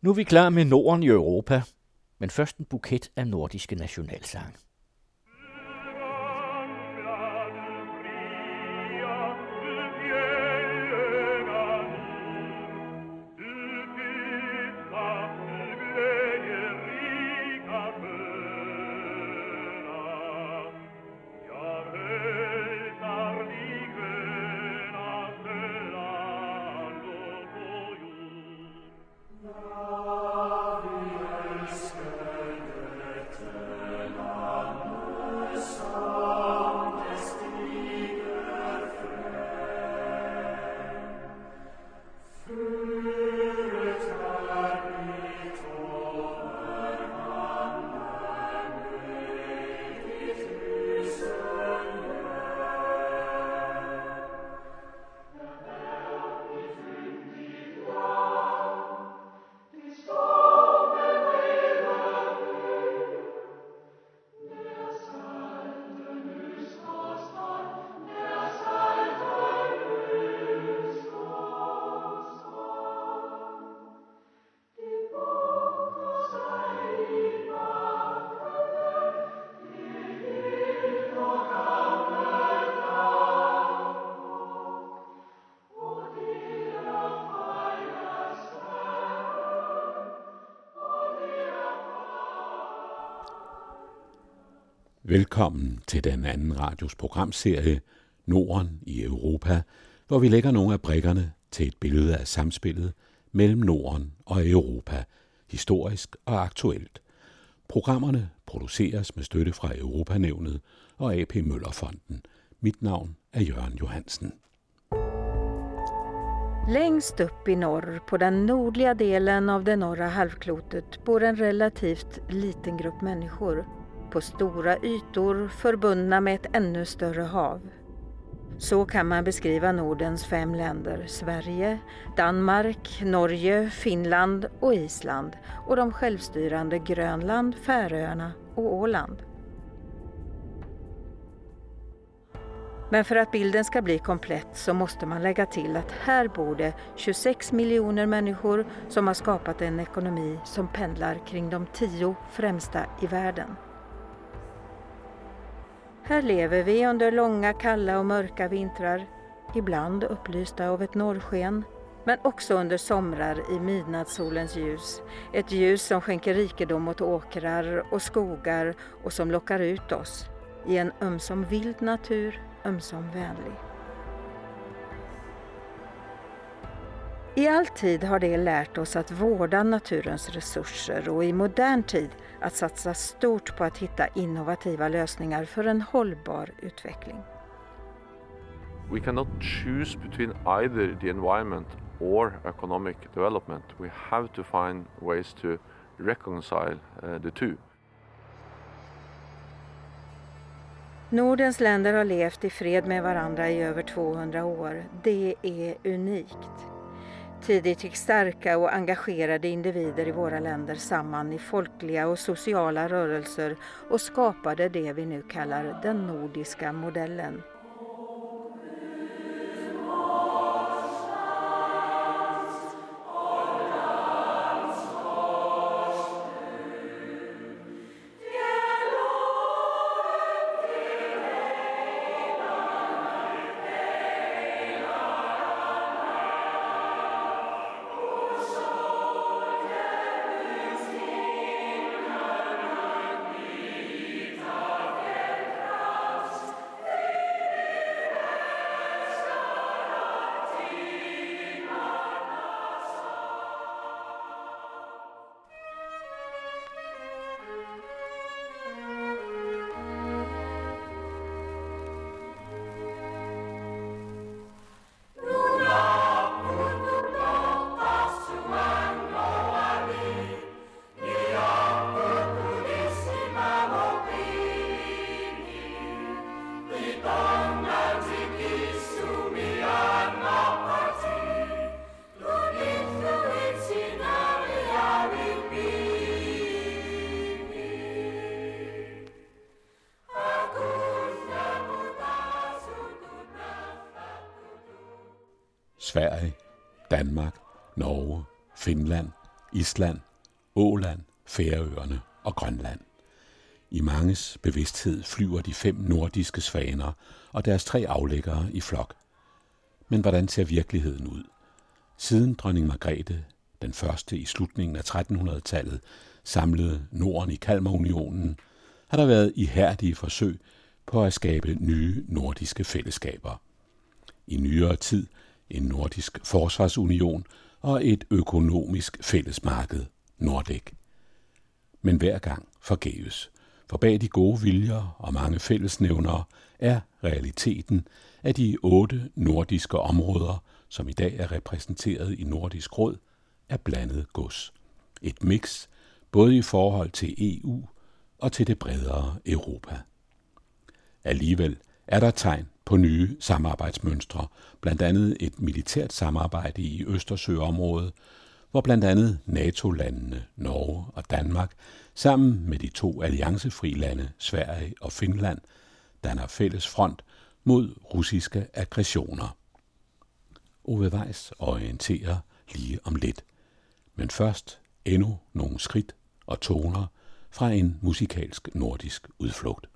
Nu er vi klar med Norden i Europa, men først en buket af nordiske nationalsange. Velkommen til den anden radios programserie Norden i Europa, hvor vi lægger nogle af brikkerne til et billede af samspillet mellem Norden og Europa, historisk og aktuelt. Programmerne produceres med støtte fra Europanævnet og AP Møllerfonden. Mit navn er Jørgen Johansen. Längst upp i norr, på den nordliga delen av det norra halvklotet, bor en relativt liten grupp människor på stora ytor förbundna med ett ännu större hav. Så kan man beskriva Nordens fem länder, Sverige, Danmark, Norge, Finland och Island och de självstyrande Grönland, Färöarna och Åland. Men för att bilden ska bli komplett så måste man lägga till att här bor det 26 miljoner människor som har skapat en ekonomi som pendlar kring de tio främsta i världen. Här lever vi under långa kalla och mörka vintrar, ibland upplysta av ett norrsken, men också under somrar i midnattssolens ljus. Ett ljus som skänker rikedom åt åkrar och skogar och som lockar ut oss i en ömsom vild natur, ömsom vänlig. I all tid har det lärt oss att vårda naturens resurser och i modern tid att satsa stort på att hitta innovativa lösningar för en hållbar utveckling. We cannot choose between either the environment or economic development. We have to find ways to reconcile uh, the two. Nordens länder har levt i fred med varandra i över 200 år. Det är unikt. Tidigt gick starka och engagerade individer i våra länder samman i folkliga och sociala rörelser och skapade det vi nu kallar den nordiska modellen. Sverige, Danmark, Norge, Finland, Island, Åland, Færøerne og Grønland. I manges bevidsthed flyver de fem nordiske svaner og deres tre aflæggere i flok. Men hvordan ser virkeligheden ud? Siden dronning Margrethe, den første i slutningen af 1300-tallet, samlede Norden i Kalmarunionen, har der været ihærdige forsøg på at skabe nye nordiske fællesskaber. I nyere tid en nordisk forsvarsunion og et økonomisk fællesmarked, Nordek. Men hver gang forgæves, for bag de gode viljer og mange fællesnævnere er realiteten, at de otte nordiske områder, som i dag er repræsenteret i Nordisk Råd, er blandet gods. Et mix både i forhold til EU og til det bredere Europa. Alligevel er der tegn på nye samarbejdsmønstre, blandt andet et militært samarbejde i Østersøområdet, hvor blandt andet NATO-landene Norge og Danmark sammen med de to alliancefri lande Sverige og Finland danner fælles front mod russiske aggressioner. Ove Weiss orienterer lige om lidt. Men først endnu nogle skridt og toner fra en musikalsk nordisk udflugt.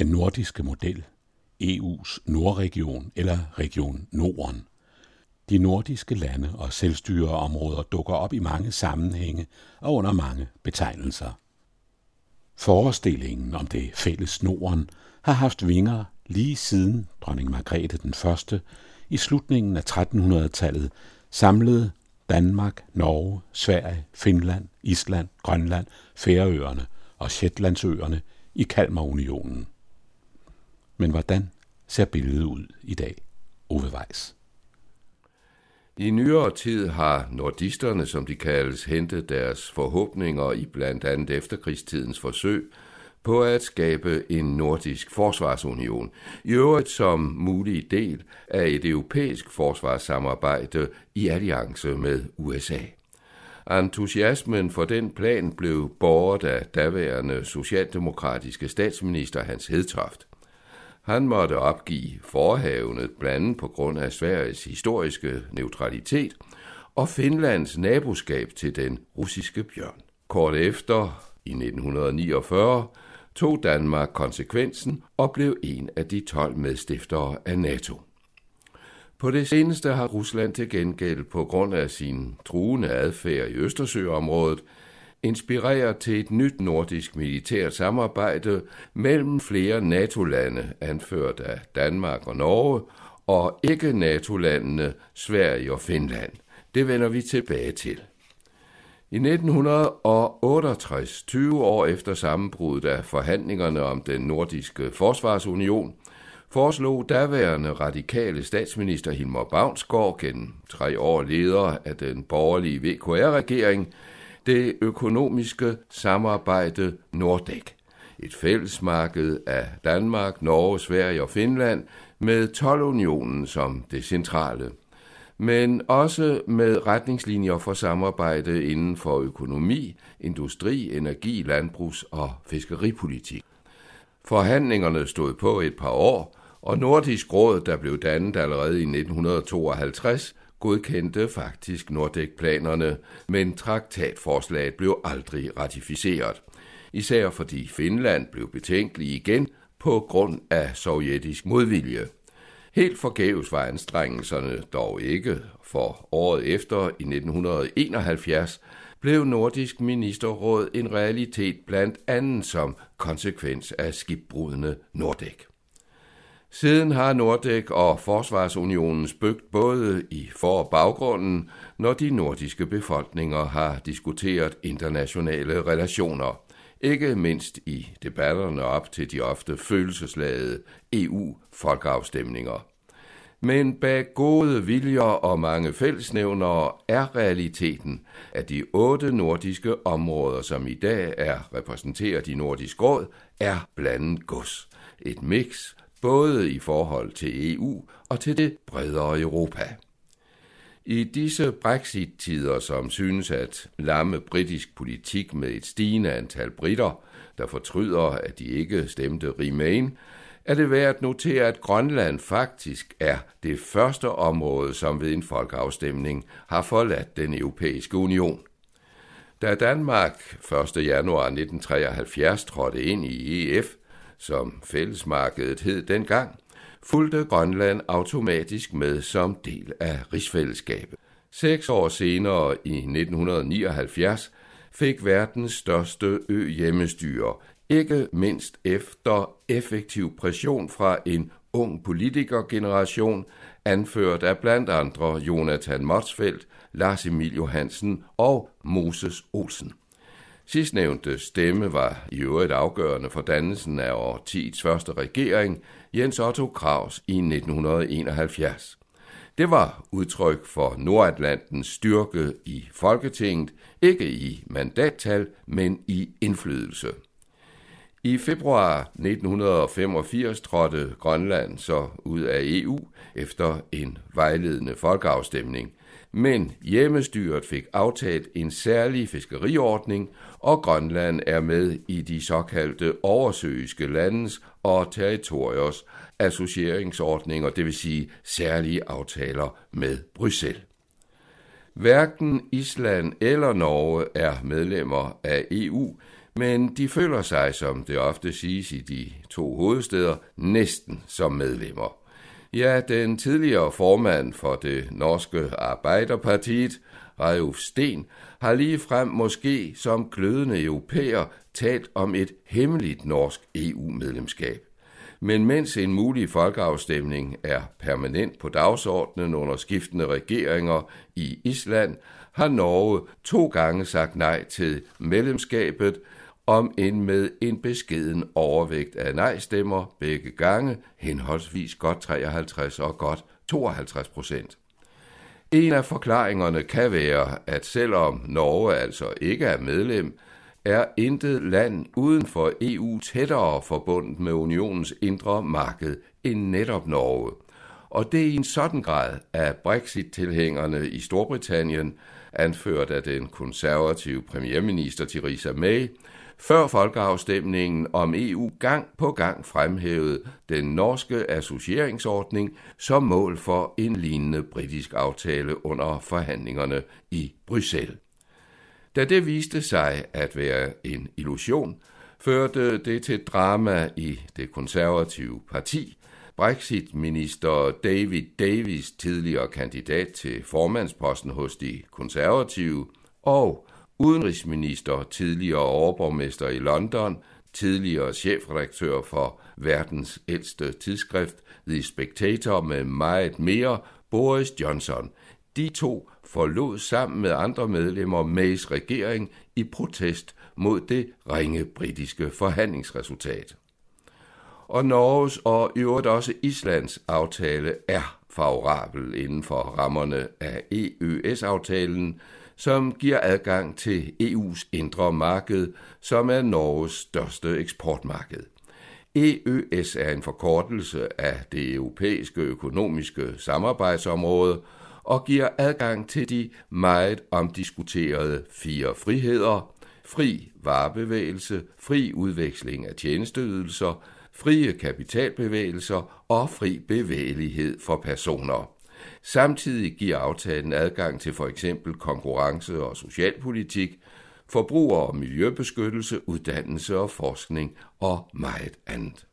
Den nordiske model, EU's nordregion eller region Norden. De nordiske lande og selvstyreområder dukker op i mange sammenhænge og under mange betegnelser. Forestillingen om det fælles Norden har haft vinger lige siden dronning Margrethe den første i slutningen af 1300-tallet samlede Danmark, Norge, Sverige, Finland, Island, Grønland, Færøerne og Shetlandsøerne i Kalmarunionen. Men hvordan ser billedet ud i dag? Ove Weiss. I nyere tid har nordisterne, som de kaldes, hentet deres forhåbninger i blandt andet efterkrigstidens forsøg på at skabe en nordisk forsvarsunion, i øvrigt som mulig del af et europæisk forsvarssamarbejde i alliance med USA. Entusiasmen for den plan blev båret af daværende socialdemokratiske statsminister Hans Hedtoft. Han måtte opgive forhavnet blandt andet på grund af Sveriges historiske neutralitet og Finlands naboskab til den russiske bjørn. Kort efter, i 1949, tog Danmark konsekvensen og blev en af de 12 medstiftere af NATO. På det seneste har Rusland til gengæld på grund af sin truende adfærd i Østersøområdet inspireret til et nyt nordisk militært samarbejde mellem flere NATO-lande, anført af Danmark og Norge, og ikke NATO-landene Sverige og Finland. Det vender vi tilbage til. I 1968, 20 år efter sammenbruddet af forhandlingerne om den nordiske forsvarsunion, foreslog daværende radikale statsminister Hilmar Bavnsgaard gennem tre år leder af den borgerlige VKR-regering det økonomiske samarbejde Nordek. et fællesmarked af Danmark, Norge, Sverige og Finland med 12-unionen som det centrale men også med retningslinjer for samarbejde inden for økonomi, industri, energi, landbrugs- og fiskeripolitik. Forhandlingerne stod på et par år, og Nordisk Råd, der blev dannet allerede i 1952, godkendte faktisk Nordek-planerne, men traktatforslaget blev aldrig ratificeret. Især fordi Finland blev betænkelig igen på grund af sovjetisk modvilje. Helt forgæves var anstrengelserne dog ikke, for året efter i 1971 blev Nordisk Ministerråd en realitet blandt andet som konsekvens af skibbrudene Nordek. Siden har Nordek og Forsvarsunionen spøgt både i for- og baggrunden, når de nordiske befolkninger har diskuteret internationale relationer. Ikke mindst i debatterne op til de ofte følelsesladede EU-folkeafstemninger. Men bag gode viljer og mange fællesnævnere er realiteten, at de otte nordiske områder, som i dag er repræsenteret i Nordisk Råd, er blandet gods. Et mix både i forhold til EU og til det bredere Europa. I disse Brexit-tider, som synes at lamme britisk politik med et stigende antal britter, der fortryder, at de ikke stemte Remain, er det værd at notere, at Grønland faktisk er det første område, som ved en folkeafstemning har forladt den europæiske union. Da Danmark 1. januar 1973 trådte ind i EF, som fællesmarkedet hed dengang, fulgte Grønland automatisk med som del af rigsfællesskabet. Seks år senere, i 1979, fik verdens største ø hjemmestyre, ikke mindst efter effektiv pression fra en ung politikergeneration, anført af blandt andre Jonathan Motsfeldt, Lars Emil Johansen og Moses Olsen. Sidstnævnte stemme var i øvrigt afgørende for dannelsen af årtiets første regering, Jens Otto Kraus i 1971. Det var udtryk for Nordatlantens styrke i Folketinget, ikke i mandattal, men i indflydelse. I februar 1985 trådte Grønland så ud af EU efter en vejledende folkeafstemning, men hjemmestyret fik aftalt en særlig fiskeriordning, og Grønland er med i de såkaldte oversøiske landes og territoriers associeringsordninger, det vil sige særlige aftaler med Bruxelles. Hverken Island eller Norge er medlemmer af EU, men de føler sig, som det ofte siges i de to hovedsteder, næsten som medlemmer. Ja, den tidligere formand for det norske Arbejderpartiet, Rejuf Sten, har lige frem måske som glødende europæer talt om et hemmeligt norsk EU-medlemskab. Men mens en mulig folkeafstemning er permanent på dagsordenen under skiftende regeringer i Island, har Norge to gange sagt nej til medlemskabet, om end med en beskeden overvægt af nej-stemmer begge gange, henholdsvis godt 53 og godt 52 procent. En af forklaringerne kan være, at selvom Norge altså ikke er medlem, er intet land uden for EU tættere forbundet med unionens indre marked end netop Norge. Og det er i en sådan grad, at Brexit-tilhængerne i Storbritannien, anført af den konservative premierminister Theresa May, før folkeafstemningen om EU gang på gang fremhævede den norske associeringsordning som mål for en lignende britisk aftale under forhandlingerne i Bruxelles. Da det viste sig at være en illusion, førte det til drama i det konservative parti. Brexit-minister David Davis, tidligere kandidat til formandsposten hos de konservative, og udenrigsminister, tidligere overborgmester i London, tidligere chefredaktør for verdens ældste tidsskrift The Spectator med meget mere, Boris Johnson. De to forlod sammen med andre medlemmer Mays regering i protest mod det ringe britiske forhandlingsresultat. Og Norges og i øvrigt også Islands aftale er favorabel inden for rammerne af EØS-aftalen, som giver adgang til EU's indre marked, som er Norges største eksportmarked. EØS er en forkortelse af det europæiske økonomiske samarbejdsområde og giver adgang til de meget omdiskuterede fire friheder, fri varebevægelse, fri udveksling af tjenesteydelser, frie kapitalbevægelser og fri bevægelighed for personer. Samtidig giver aftalen adgang til for eksempel konkurrence- og socialpolitik, forbruger- og miljøbeskyttelse, uddannelse og forskning og meget andet.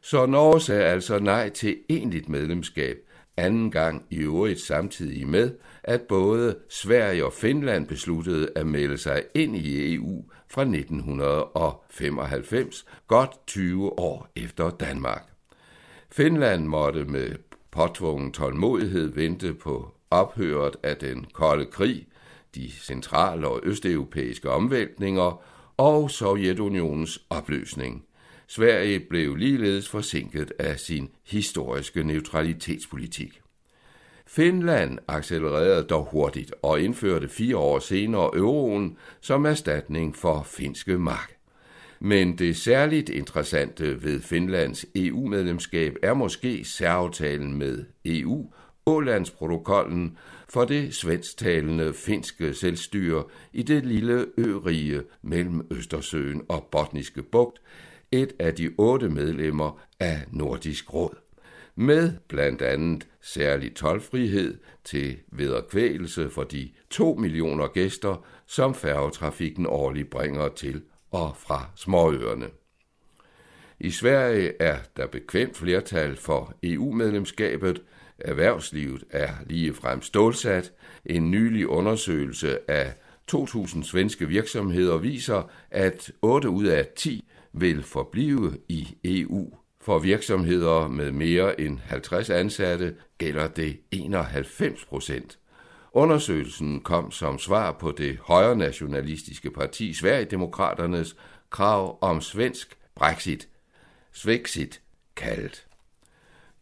Så Norge sagde altså nej til egentligt medlemskab, anden gang i øvrigt samtidig med, at både Sverige og Finland besluttede at melde sig ind i EU fra 1995, godt 20 år efter Danmark. Finland måtte med påtvungen tålmodighed vente på ophøret af den kolde krig, de centrale og østeuropæiske omvæltninger og Sovjetunionens opløsning. Sverige blev ligeledes forsinket af sin historiske neutralitetspolitik. Finland accelererede dog hurtigt og indførte fire år senere euroen som erstatning for finske mark. Men det særligt interessante ved Finlands EU-medlemskab er måske særaftalen med EU, Ålandsprotokollen for det svensktalende finske selvstyre i det lille ørige mellem Østersøen og Botniske Bugt, et af de otte medlemmer af Nordisk Råd. Med blandt andet særlig tolvfrihed til vederkvægelse for de to millioner gæster, som færgetrafikken årligt bringer til og fra småøerne. I Sverige er der bekvemt flertal for EU-medlemskabet. Erhvervslivet er ligefrem stålsat. En nylig undersøgelse af 2.000 svenske virksomheder viser, at 8 ud af 10 vil forblive i EU for virksomheder med mere end 50 ansatte gælder det 91 procent. Undersøgelsen kom som svar på det højre nationalistiske parti Sverigedemokraternes krav om svensk Brexit, Svexit kaldt.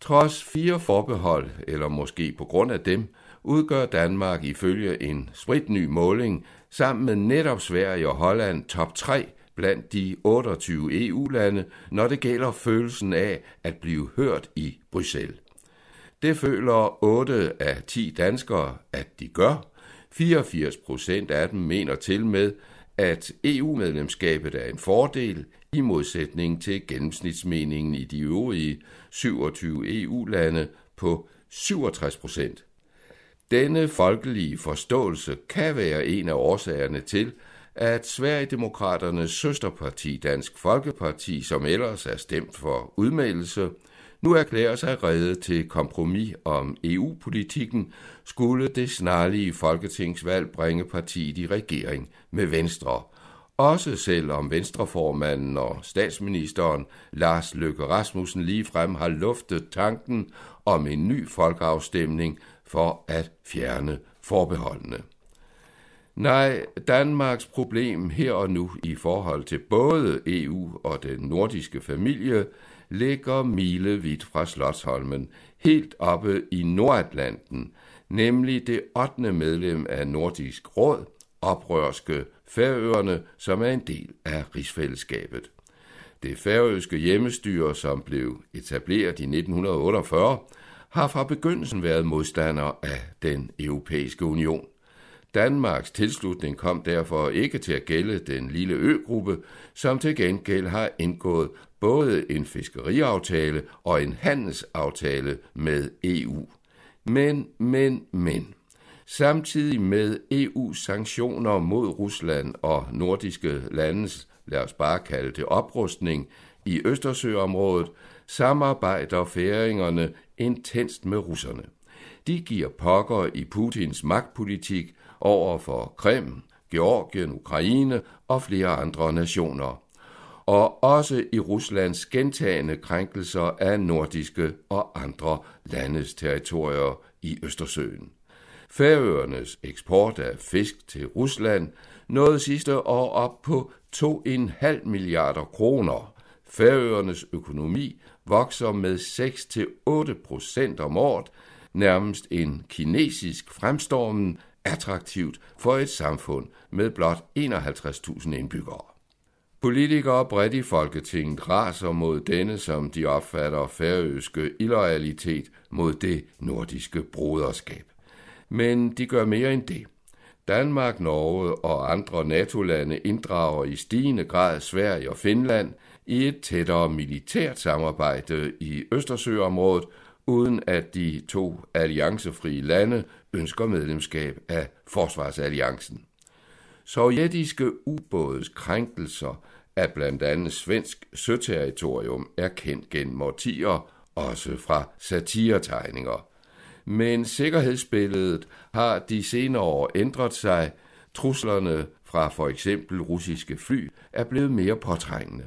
Trods fire forbehold, eller måske på grund af dem, udgør Danmark ifølge en spritny måling sammen med netop Sverige og Holland top 3 blandt de 28 EU-lande, når det gælder følelsen af at blive hørt i Bruxelles. Det føler 8 af 10 danskere, at de gør. 84 procent af dem mener til med, at EU-medlemskabet er en fordel i modsætning til gennemsnitsmeningen i de øvrige 27 EU-lande på 67 procent. Denne folkelige forståelse kan være en af årsagerne til, at Sverigedemokraternes søsterparti Dansk Folkeparti, som ellers er stemt for udmeldelse, nu erklærer sig reddet til kompromis om EU-politikken, skulle det snarlige folketingsvalg bringe partiet i regering med Venstre. Også selvom Venstreformanden og statsministeren Lars Løkke Rasmussen ligefrem har luftet tanken om en ny folkeafstemning for at fjerne forbeholdene. Nej, Danmarks problem her og nu i forhold til både EU og den nordiske familie ligger milevidt fra Slottsholmen, helt oppe i Nordatlanten, nemlig det 8. medlem af Nordisk Råd, oprørske Færøerne, som er en del af rigsfællesskabet. Det færøske hjemmestyre, som blev etableret i 1948, har fra begyndelsen været modstander af den europæiske union. Danmarks tilslutning kom derfor ikke til at gælde den lille øgruppe, som til gengæld har indgået både en fiskeriaftale og en handelsaftale med EU. Men, men, men. Samtidig med EU-sanktioner mod Rusland og nordiske landes, lad os bare kalde det oprustning, i Østersøområdet, samarbejder færingerne intenst med russerne. De giver pokker i Putins magtpolitik over for Krim, Georgien, Ukraine og flere andre nationer. Og også i Ruslands gentagende krænkelser af nordiske og andre landes territorier i Østersøen. Færøernes eksport af fisk til Rusland nåede sidste år op på 2,5 milliarder kroner. Færøernes økonomi vokser med 6-8 procent om året, nærmest en kinesisk fremstormen attraktivt for et samfund med blot 51.000 indbyggere. Politikere bredt i Folketinget raser mod denne, som de opfatter færøske illoyalitet mod det nordiske broderskab. Men de gør mere end det. Danmark, Norge og andre NATO-lande inddrager i stigende grad Sverige og Finland i et tættere militært samarbejde i Østersøområdet, uden at de to alliancefrie lande ønsker medlemskab af Forsvarsalliancen. Sovjetiske ubådes krænkelser af blandt andet svensk søterritorium er kendt gennem årtier, også fra satiretegninger. Men sikkerhedsbilledet har de senere år ændret sig. Truslerne fra for eksempel russiske fly er blevet mere påtrængende.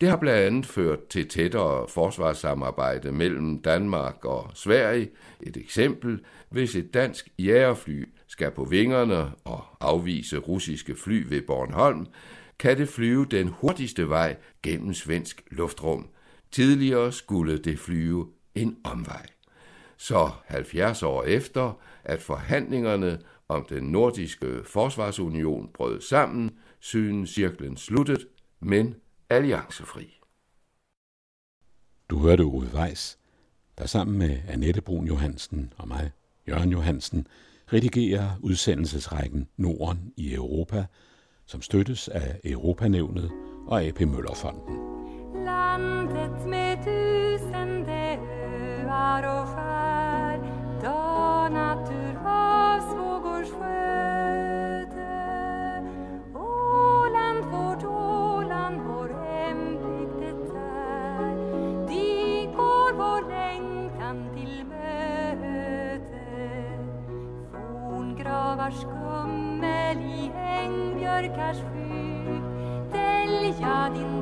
Det har blandt andet ført til tættere forsvarssamarbejde mellem Danmark og Sverige. Et eksempel, hvis et dansk jægerfly skal på vingerne og afvise russiske fly ved Bornholm, kan det flyve den hurtigste vej gennem svensk luftrum. Tidligere skulle det flyve en omvej. Så 70 år efter, at forhandlingerne om den nordiske forsvarsunion brød sammen, synes cirklen sluttet, men alliancefri. Du hørte Ove Weiss, der sammen med Annette Brun Johansen og mig, Jørgen Johansen, redigerer udsendelsesrækken Norden i Europa, som støttes af Europanævnet og AP Møllerfonden. Landet med 下定